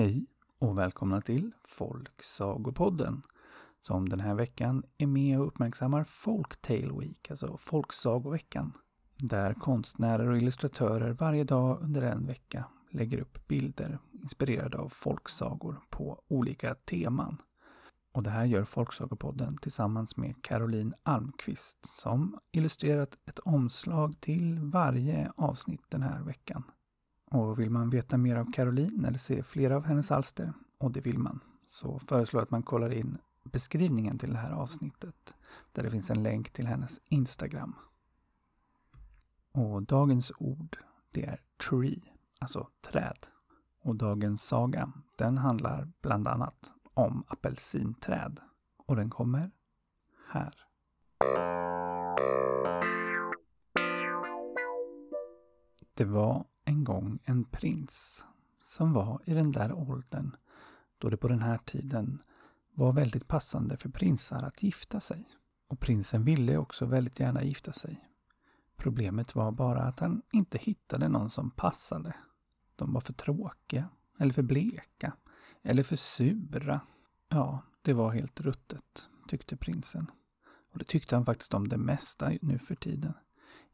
Hej och välkomna till Folksagopodden som den här veckan är med och uppmärksammar Folktale Week, alltså Folksagoveckan. Där konstnärer och illustratörer varje dag under en vecka lägger upp bilder inspirerade av folksagor på olika teman. Och det här gör Folksagopodden tillsammans med Caroline Almqvist som illustrerat ett omslag till varje avsnitt den här veckan. Och vill man veta mer av Caroline eller se flera av hennes alster, och det vill man, så föreslår jag att man kollar in beskrivningen till det här avsnittet där det finns en länk till hennes Instagram. Och dagens ord, det är tree, alltså träd. Och dagens saga, den handlar bland annat om apelsinträd. Och den kommer här. Det var en gång en prins som var i den där åldern då det på den här tiden var väldigt passande för prinsar att gifta sig. Och prinsen ville också väldigt gärna gifta sig. Problemet var bara att han inte hittade någon som passade. De var för tråkiga, eller för bleka, eller för sura. Ja, det var helt ruttet, tyckte prinsen. Och det tyckte han faktiskt om det mesta nu för tiden.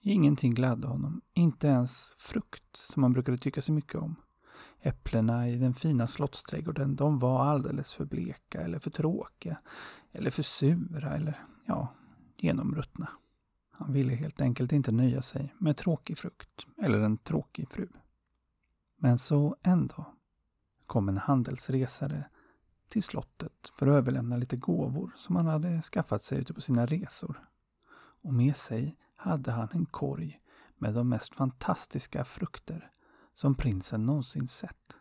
Ingenting gladde honom, inte ens frukt som han brukade tycka så mycket om. Äpplena i den fina slottsträdgården, de var alldeles för bleka eller för tråkiga. Eller för sura eller, ja, genomruttna. Han ville helt enkelt inte nöja sig med tråkig frukt eller en tråkig fru. Men så en dag kom en handelsresare till slottet för att överlämna lite gåvor som han hade skaffat sig ute på sina resor. Och med sig hade han en korg med de mest fantastiska frukter som prinsen någonsin sett.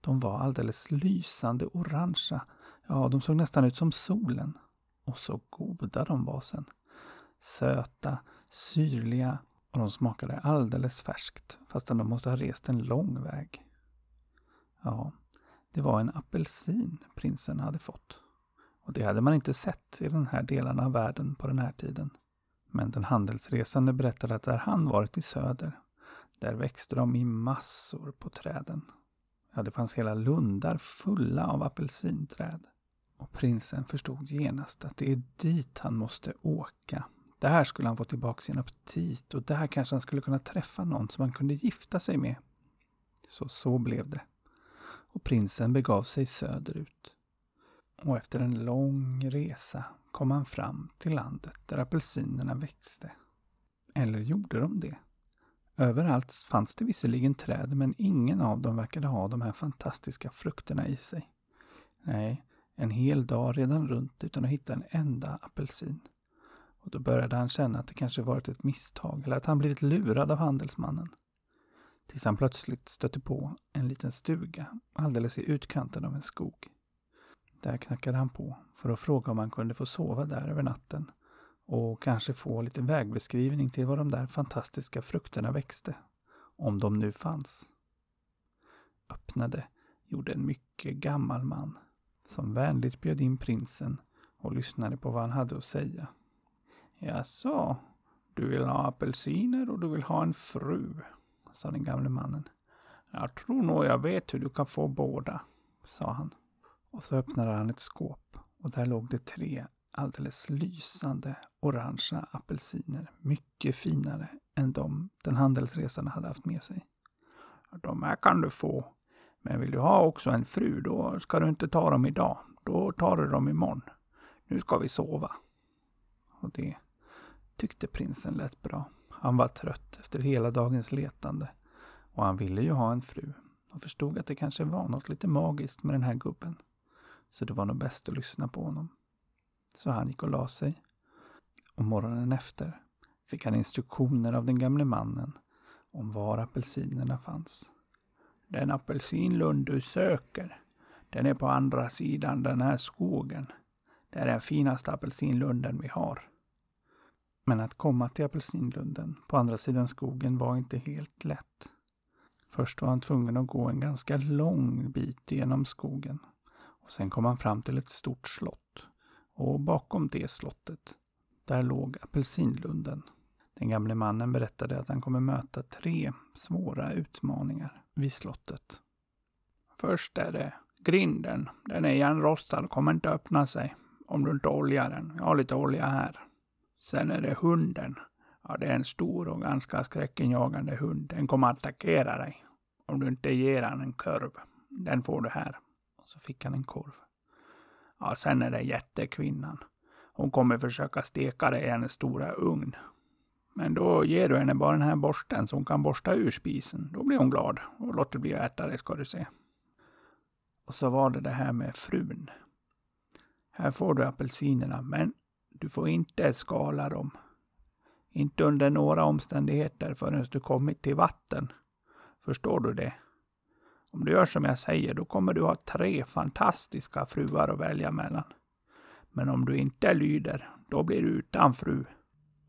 De var alldeles lysande orangea. Ja, de såg nästan ut som solen. Och så goda de var sen. Söta, syrliga och de smakade alldeles färskt fastän de måste ha rest en lång väg. Ja, det var en apelsin prinsen hade fått. Och det hade man inte sett i den här delen av världen på den här tiden. Men den handelsresande berättade att där han varit i söder, där växte de i massor på träden. Ja, det fanns hela lundar fulla av apelsinträd. Och prinsen förstod genast att det är dit han måste åka. Där skulle han få tillbaka sin aptit och där kanske han skulle kunna träffa någon som han kunde gifta sig med. Så så blev det. Och prinsen begav sig söderut. Och efter en lång resa kom han fram till landet där apelsinerna växte. Eller gjorde de det? Överallt fanns det visserligen träd men ingen av dem verkade ha de här fantastiska frukterna i sig. Nej, en hel dag redan runt utan att hitta en enda apelsin. Och då började han känna att det kanske varit ett misstag eller att han blivit lurad av handelsmannen. Tills han plötsligt stötte på en liten stuga alldeles i utkanten av en skog. Där knackade han på för att fråga om han kunde få sova där över natten och kanske få lite vägbeskrivning till var de där fantastiska frukterna växte, om de nu fanns. Öppnade gjorde en mycket gammal man som vänligt bjöd in prinsen och lyssnade på vad han hade att säga. Jaså, du vill ha apelsiner och du vill ha en fru, sa den gamle mannen. Jag tror nog jag vet hur du kan få båda, sa han. Och så öppnade han ett skåp och där låg det tre alldeles lysande orangea apelsiner. Mycket finare än de den handelsresande hade haft med sig. De här kan du få. Men vill du ha också en fru, då ska du inte ta dem idag. Då tar du dem imorgon. Nu ska vi sova. Och det tyckte prinsen lät bra. Han var trött efter hela dagens letande. Och han ville ju ha en fru. Och förstod att det kanske var något lite magiskt med den här gubben. Så det var nog bäst att lyssna på honom. Så han gick och la sig. Och morgonen efter fick han instruktioner av den gamle mannen om var apelsinerna fanns. Den apelsinlund du söker, den är på andra sidan den här skogen. Det är den finaste apelsinlunden vi har. Men att komma till apelsinlunden på andra sidan skogen var inte helt lätt. Först var han tvungen att gå en ganska lång bit genom skogen. Och sen kom han fram till ett stort slott. Och bakom det slottet, där låg apelsinlunden. Den gamle mannen berättade att han kommer möta tre svåra utmaningar vid slottet. Först är det grinden. Den är igenrostad och kommer inte öppna sig om du inte oljar den. Jag har lite olja här. Sen är det hunden. Ja, det är en stor och ganska skräckinjagande hund. Den kommer att attackera dig om du inte ger den en korv. Den får du här. Så fick han en korv. Ja, sen är det jättekvinnan. Hon kommer försöka steka det i hennes stora ugn. Men då ger du henne bara den här borsten så hon kan borsta ur spisen. Då blir hon glad och låter bli att äta det ska du se. Och så var det det här med frun. Här får du apelsinerna, men du får inte skala dem. Inte under några omständigheter förrän du kommit till vatten. Förstår du det? Om du gör som jag säger, då kommer du ha tre fantastiska fruar att välja mellan. Men om du inte lyder, då blir du utan fru.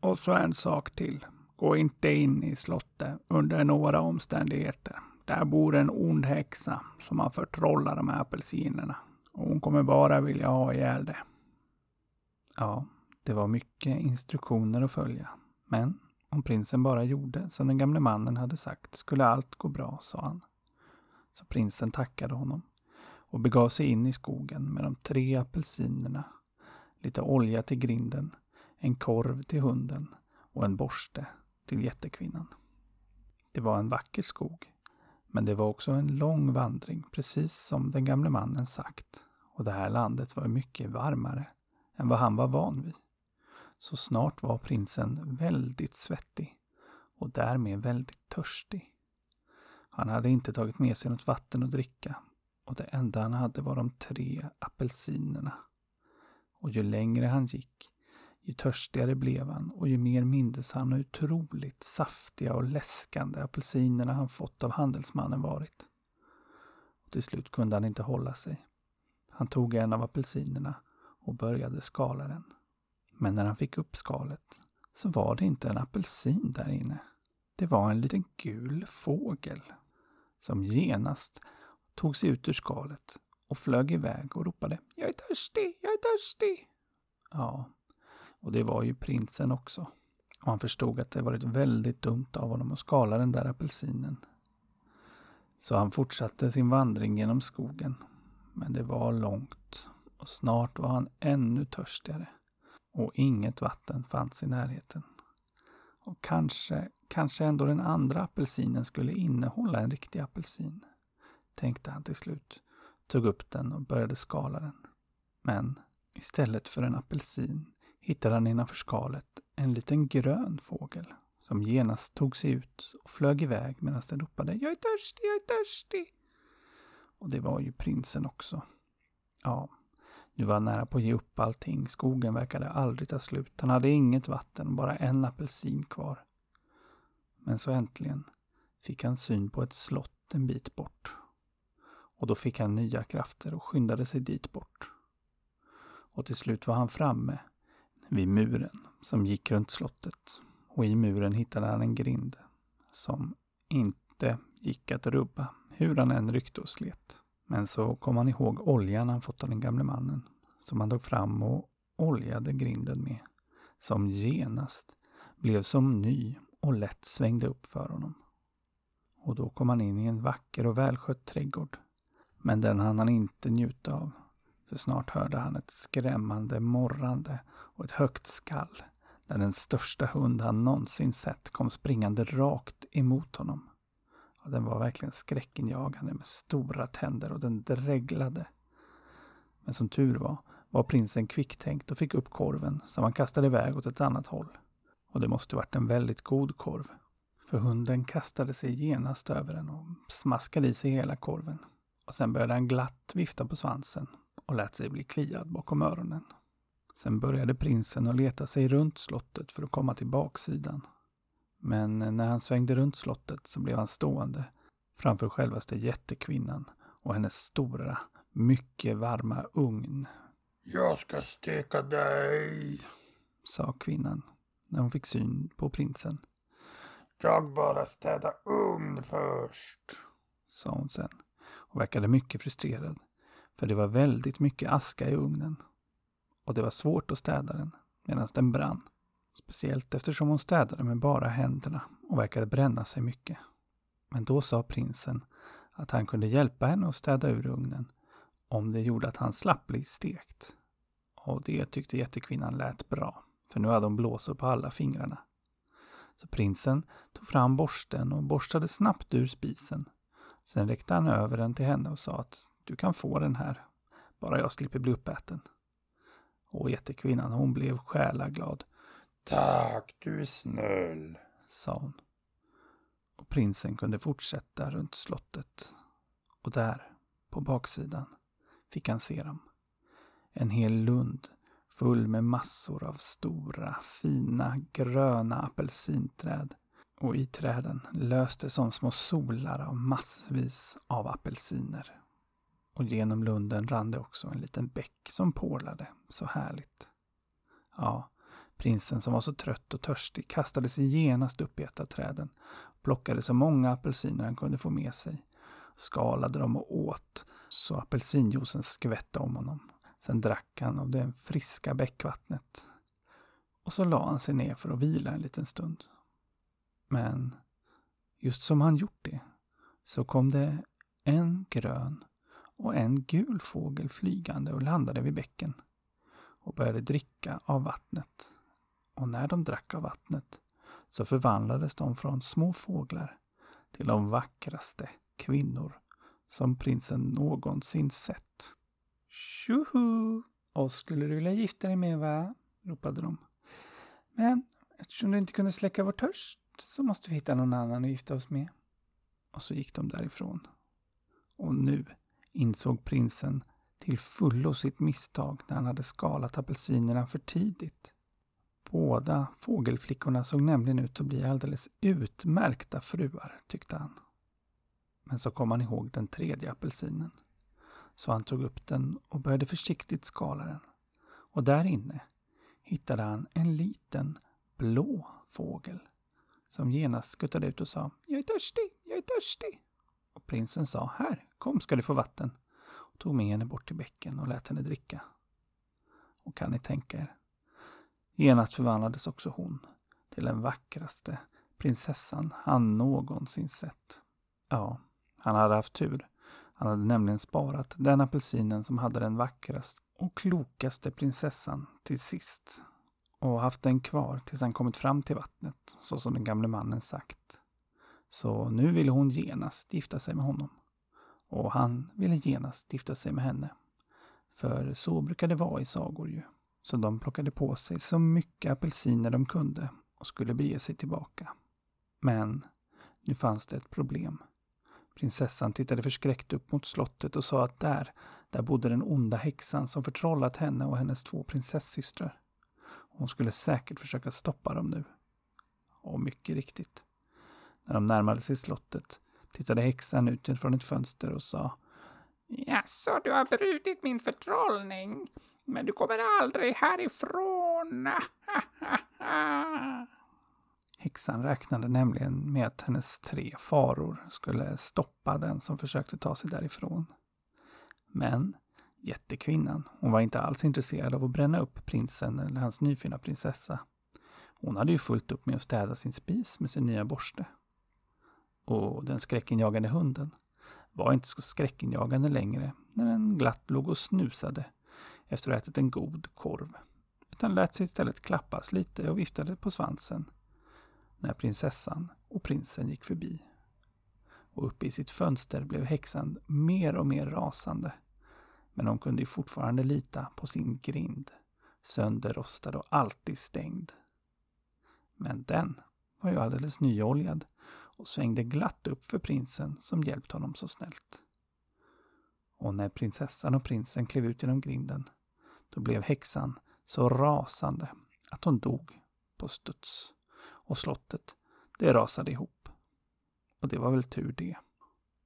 Och så en sak till. Gå inte in i slottet under några omständigheter. Där bor en ond häxa som har förtrollat de här apelsinerna. Och hon kommer bara vilja ha ihjäl det. Ja, det var mycket instruktioner att följa. Men om prinsen bara gjorde som den gamle mannen hade sagt skulle allt gå bra, sa han. Så prinsen tackade honom och begav sig in i skogen med de tre apelsinerna, lite olja till grinden, en korv till hunden och en borste till jättekvinnan. Det var en vacker skog, men det var också en lång vandring, precis som den gamle mannen sagt. Och det här landet var mycket varmare än vad han var van vid. Så snart var prinsen väldigt svettig och därmed väldigt törstig. Han hade inte tagit med sig något vatten att dricka och det enda han hade var de tre apelsinerna. Och ju längre han gick, ju törstigare blev han och ju mer mindes han hur otroligt saftiga och läskande apelsinerna han fått av handelsmannen varit. Och till slut kunde han inte hålla sig. Han tog en av apelsinerna och började skala den. Men när han fick upp skalet så var det inte en apelsin där inne. Det var en liten gul fågel som genast tog sig ut ur skalet och flög iväg och ropade Jag är törstig, jag är törstig. Ja, och det var ju prinsen också. Och han förstod att det varit väldigt dumt av honom att skala den där apelsinen. Så han fortsatte sin vandring genom skogen. Men det var långt och snart var han ännu törstigare och inget vatten fanns i närheten. Och kanske, kanske ändå den andra apelsinen skulle innehålla en riktig apelsin, tänkte han till slut, tog upp den och började skala den. Men istället för en apelsin hittade han innanför skalet en liten grön fågel som genast tog sig ut och flög iväg medan den ropade Jag är törstig, jag är törstig. Och det var ju prinsen också. Ja, nu var han nära på att ge upp allting. Skogen verkade aldrig ta slut. Han hade inget vatten, bara en apelsin kvar. Men så äntligen fick han syn på ett slott en bit bort. Och då fick han nya krafter och skyndade sig dit bort. Och till slut var han framme vid muren som gick runt slottet. Och i muren hittade han en grind som inte gick att rubba, hur han än ryckte och slet. Men så kom han ihåg oljan han fått av den gamle mannen, som han tog fram och oljade grinden med, som genast blev som ny och lätt svängde upp för honom. Och då kom han in i en vacker och välskött trädgård. Men den hann han inte njuta av, för snart hörde han ett skrämmande morrande och ett högt skall, där den största hund han någonsin sett kom springande rakt emot honom. Och den var verkligen skräckinjagande med stora tänder och den dreglade. Men som tur var, var prinsen kvicktänkt och fick upp korven som han kastade iväg åt ett annat håll. Och det måste varit en väldigt god korv. För hunden kastade sig genast över den och smaskade i sig hela korven. Och sen började han glatt vifta på svansen och lät sig bli kliad bakom öronen. Sen började prinsen att leta sig runt slottet för att komma till baksidan men när han svängde runt slottet så blev han stående framför självaste jättekvinnan och hennes stora, mycket varma ugn. Jag ska steka dig, sa kvinnan när hon fick syn på prinsen. Jag bara städa ugn först, sa hon sen och verkade mycket frustrerad. För det var väldigt mycket aska i ugnen. Och det var svårt att städa den medan den brann. Speciellt eftersom hon städade med bara händerna och verkade bränna sig mycket. Men då sa prinsen att han kunde hjälpa henne att städa ur ugnen om det gjorde att han slapp bli stekt. Och det tyckte jättekvinnan lät bra, för nu hade hon blåsor på alla fingrarna. Så prinsen tog fram borsten och borstade snabbt ur spisen. Sen räckte han över den till henne och sa att du kan få den här, bara jag slipper bli uppäten. Och jättekvinnan, hon blev själaglad. Tack, du är snäll, sa hon. Och prinsen kunde fortsätta runt slottet. Och där, på baksidan, fick han se dem. En hel lund full med massor av stora, fina, gröna apelsinträd. Och i träden löste som små solar av massvis av apelsiner. Och genom lunden rann det också en liten bäck som porlade så härligt. Ja, prinsen som var så trött och törstig kastade sig genast upp i ett av träden, plockade så många apelsiner han kunde få med sig, skalade dem och åt så apelsinjuicen skvätte om honom. Sen drack han av det friska bäckvattnet. Och så la han sig ner för att vila en liten stund. Men just som han gjort det så kom det en grön och en gul fågel flygande och landade vid bäcken och började dricka av vattnet. När de drack av vattnet så förvandlades de från små fåglar till de vackraste kvinnor som prinsen någonsin sett. Tjoho! Oss skulle du vilja gifta dig med va? ropade de. Men eftersom du inte kunde släcka vår törst så måste vi hitta någon annan att gifta oss med. Och så gick de därifrån. Och nu insåg prinsen till fullo sitt misstag när han hade skalat apelsinerna för tidigt. Båda fågelflickorna såg nämligen ut att bli alldeles utmärkta fruar, tyckte han. Men så kom han ihåg den tredje apelsinen. Så han tog upp den och började försiktigt skala den. Och där inne hittade han en liten blå fågel som genast skuttade ut och sa Jag är törstig, jag är törstig. Och prinsen sa Här, kom ska du få vatten. Och tog med henne bort till bäcken och lät henne dricka. Och kan ni tänka er? Genast förvandlades också hon till den vackraste prinsessan han någonsin sett. Ja, han hade haft tur. Han hade nämligen sparat den apelsinen som hade den vackraste och klokaste prinsessan till sist och haft den kvar tills han kommit fram till vattnet, så som den gamle mannen sagt. Så nu ville hon genast gifta sig med honom. Och han ville genast gifta sig med henne. För så brukar det vara i sagor ju. Så de plockade på sig så mycket apelsiner de kunde och skulle bege sig tillbaka. Men nu fanns det ett problem. Prinsessan tittade förskräckt upp mot slottet och sa att där, där bodde den onda häxan som förtrollat henne och hennes två prinsessystrar. Hon skulle säkert försöka stoppa dem nu. Och mycket riktigt. När de närmade sig slottet tittade häxan ut från ett fönster och sa Jaså, du har brutit min förtrollning, men du kommer aldrig härifrån. Häxan räknade nämligen med att hennes tre faror skulle stoppa den som försökte ta sig därifrån. Men jättekvinnan, hon var inte alls intresserad av att bränna upp prinsen eller hans nyfunna prinsessa. Hon hade ju fullt upp med att städa sin spis med sin nya borste. Och den skräckinjagande hunden var inte så skräckinjagande längre när den glatt låg och snusade efter att ha ätit en god korv. Utan lät sig istället klappas lite och viftade på svansen när prinsessan och prinsen gick förbi. Och uppe i sitt fönster blev häxan mer och mer rasande. Men hon kunde ju fortfarande lita på sin grind, sönderrostad och alltid stängd. Men den var ju alldeles nyoljad och svängde glatt upp för prinsen som hjälpt honom så snällt. Och när prinsessan och prinsen klev ut genom grinden, då blev häxan så rasande att hon dog på studs och slottet, det rasade ihop. Och det var väl tur det.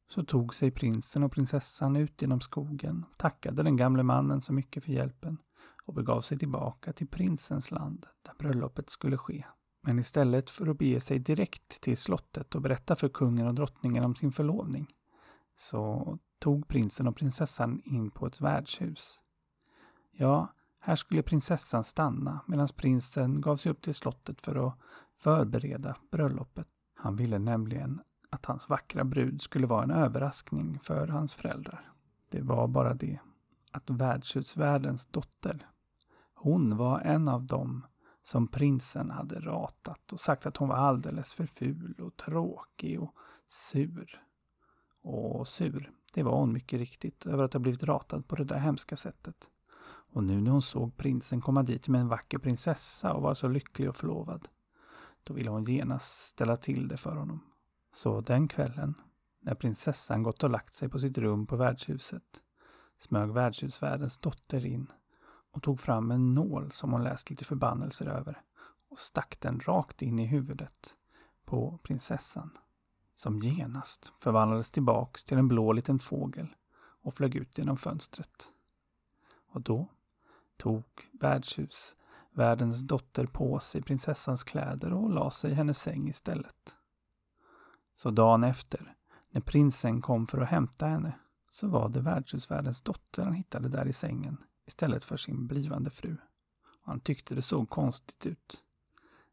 Så tog sig prinsen och prinsessan ut genom skogen, tackade den gamle mannen så mycket för hjälpen och begav sig tillbaka till prinsens land där bröllopet skulle ske. Men istället för att bege sig direkt till slottet och berätta för kungen och drottningen om sin förlovning så tog prinsen och prinsessan in på ett värdshus. Ja, här skulle prinsessan stanna medan prinsen gav sig upp till slottet för att förbereda bröllopet. Han ville nämligen att hans vackra brud skulle vara en överraskning för hans föräldrar. Det var bara det att värdshusvärdens dotter, hon var en av dem som prinsen hade ratat och sagt att hon var alldeles för ful och tråkig och sur. Och sur, det var hon mycket riktigt över att ha blivit ratad på det där hemska sättet. Och nu när hon såg prinsen komma dit med en vacker prinsessa och var så lycklig och förlovad, då ville hon genast ställa till det för honom. Så den kvällen, när prinsessan gått och lagt sig på sitt rum på värdshuset, smög värdshusvärdens dotter in och tog fram en nål som hon läst lite förbannelser över och stack den rakt in i huvudet på prinsessan. Som genast förvandlades tillbaks till en blå liten fågel och flög ut genom fönstret. Och då tog värdshus värdens dotter på sig prinsessans kläder och la sig i hennes säng istället. Så dagen efter, när prinsen kom för att hämta henne, så var det värdshusvärdens dotter han hittade där i sängen istället för sin blivande fru. Han tyckte det såg konstigt ut.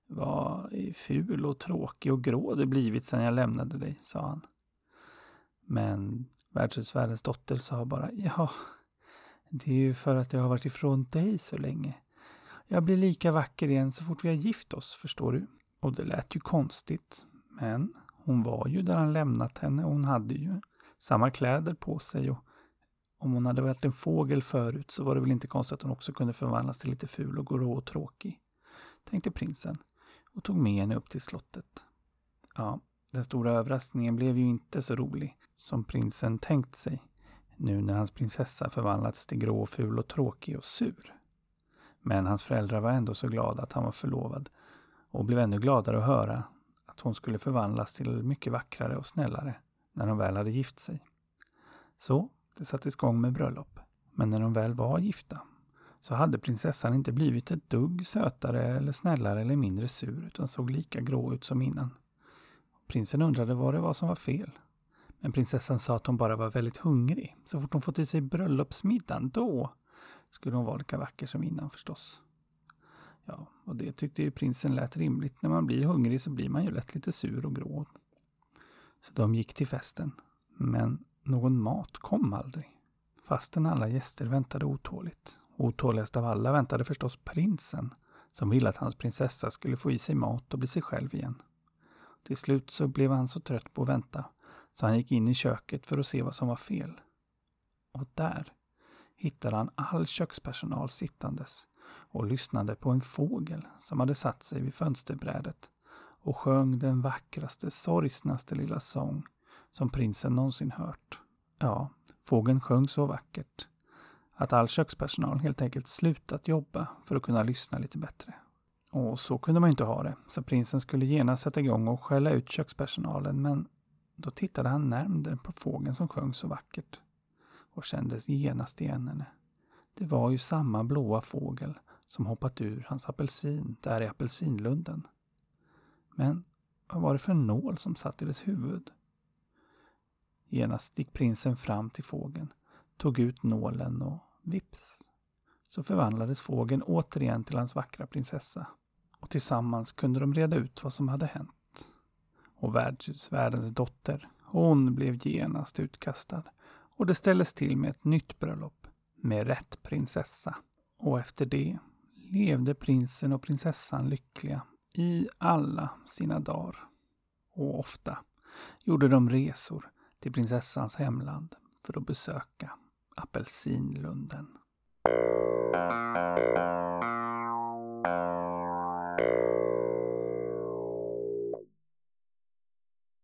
Vad ful och tråkig och grå du blivit sedan jag lämnade dig, sa han. Men värdshusvärdens dotter sa bara, ja, det är ju för att jag har varit ifrån dig så länge. Jag blir lika vacker igen så fort vi har gift oss, förstår du. Och det lät ju konstigt, men hon var ju där han lämnat henne och hon hade ju samma kläder på sig och om hon hade varit en fågel förut så var det väl inte konstigt att hon också kunde förvandlas till lite ful och grå och tråkig, tänkte prinsen och tog med henne upp till slottet. Ja, den stora överraskningen blev ju inte så rolig som prinsen tänkt sig nu när hans prinsessa förvandlats till grå, ful och tråkig och sur. Men hans föräldrar var ändå så glada att han var förlovad och blev ännu gladare att höra att hon skulle förvandlas till mycket vackrare och snällare när de väl hade gift sig. Så det sattes igång med bröllop. Men när de väl var gifta så hade prinsessan inte blivit ett dugg sötare eller snällare eller mindre sur utan såg lika grå ut som innan. Prinsen undrade vad det var som var fel. Men prinsessan sa att hon bara var väldigt hungrig. Så fort hon fått i sig bröllopsmiddagen, då skulle hon vara lika vacker som innan förstås. Ja, och det tyckte ju prinsen lät rimligt. När man blir hungrig så blir man ju lätt lite sur och grå. Så de gick till festen. Men någon mat kom aldrig. Fastän alla gäster väntade otåligt. Otåligast av alla väntade förstås prinsen som ville att hans prinsessa skulle få i sig mat och bli sig själv igen. Till slut så blev han så trött på att vänta så han gick in i köket för att se vad som var fel. Och där hittade han all kökspersonal sittandes och lyssnade på en fågel som hade satt sig vid fönsterbrädet och sjöng den vackraste, sorgsnaste lilla sång som prinsen någonsin hört. Ja, fågeln sjöng så vackert att all kökspersonal helt enkelt slutat jobba för att kunna lyssna lite bättre. Och så kunde man inte ha det, så prinsen skulle genast sätta igång och skälla ut kökspersonalen men då tittade han närmare på fågeln som sjöng så vackert och kände genast igen henne. Det var ju samma blåa fågel som hoppat ur hans apelsin där i apelsinlunden. Men vad var det för nål som satt i dess huvud? Genast gick prinsen fram till fågeln, tog ut nålen och vips så förvandlades fågeln återigen till hans vackra prinsessa. Och tillsammans kunde de reda ut vad som hade hänt och värdshusvärdens dotter. Hon blev genast utkastad och det ställdes till med ett nytt bröllop med rätt prinsessa. Och efter det levde prinsen och prinsessan lyckliga i alla sina dagar. Och ofta gjorde de resor till prinsessans hemland för att besöka apelsinlunden.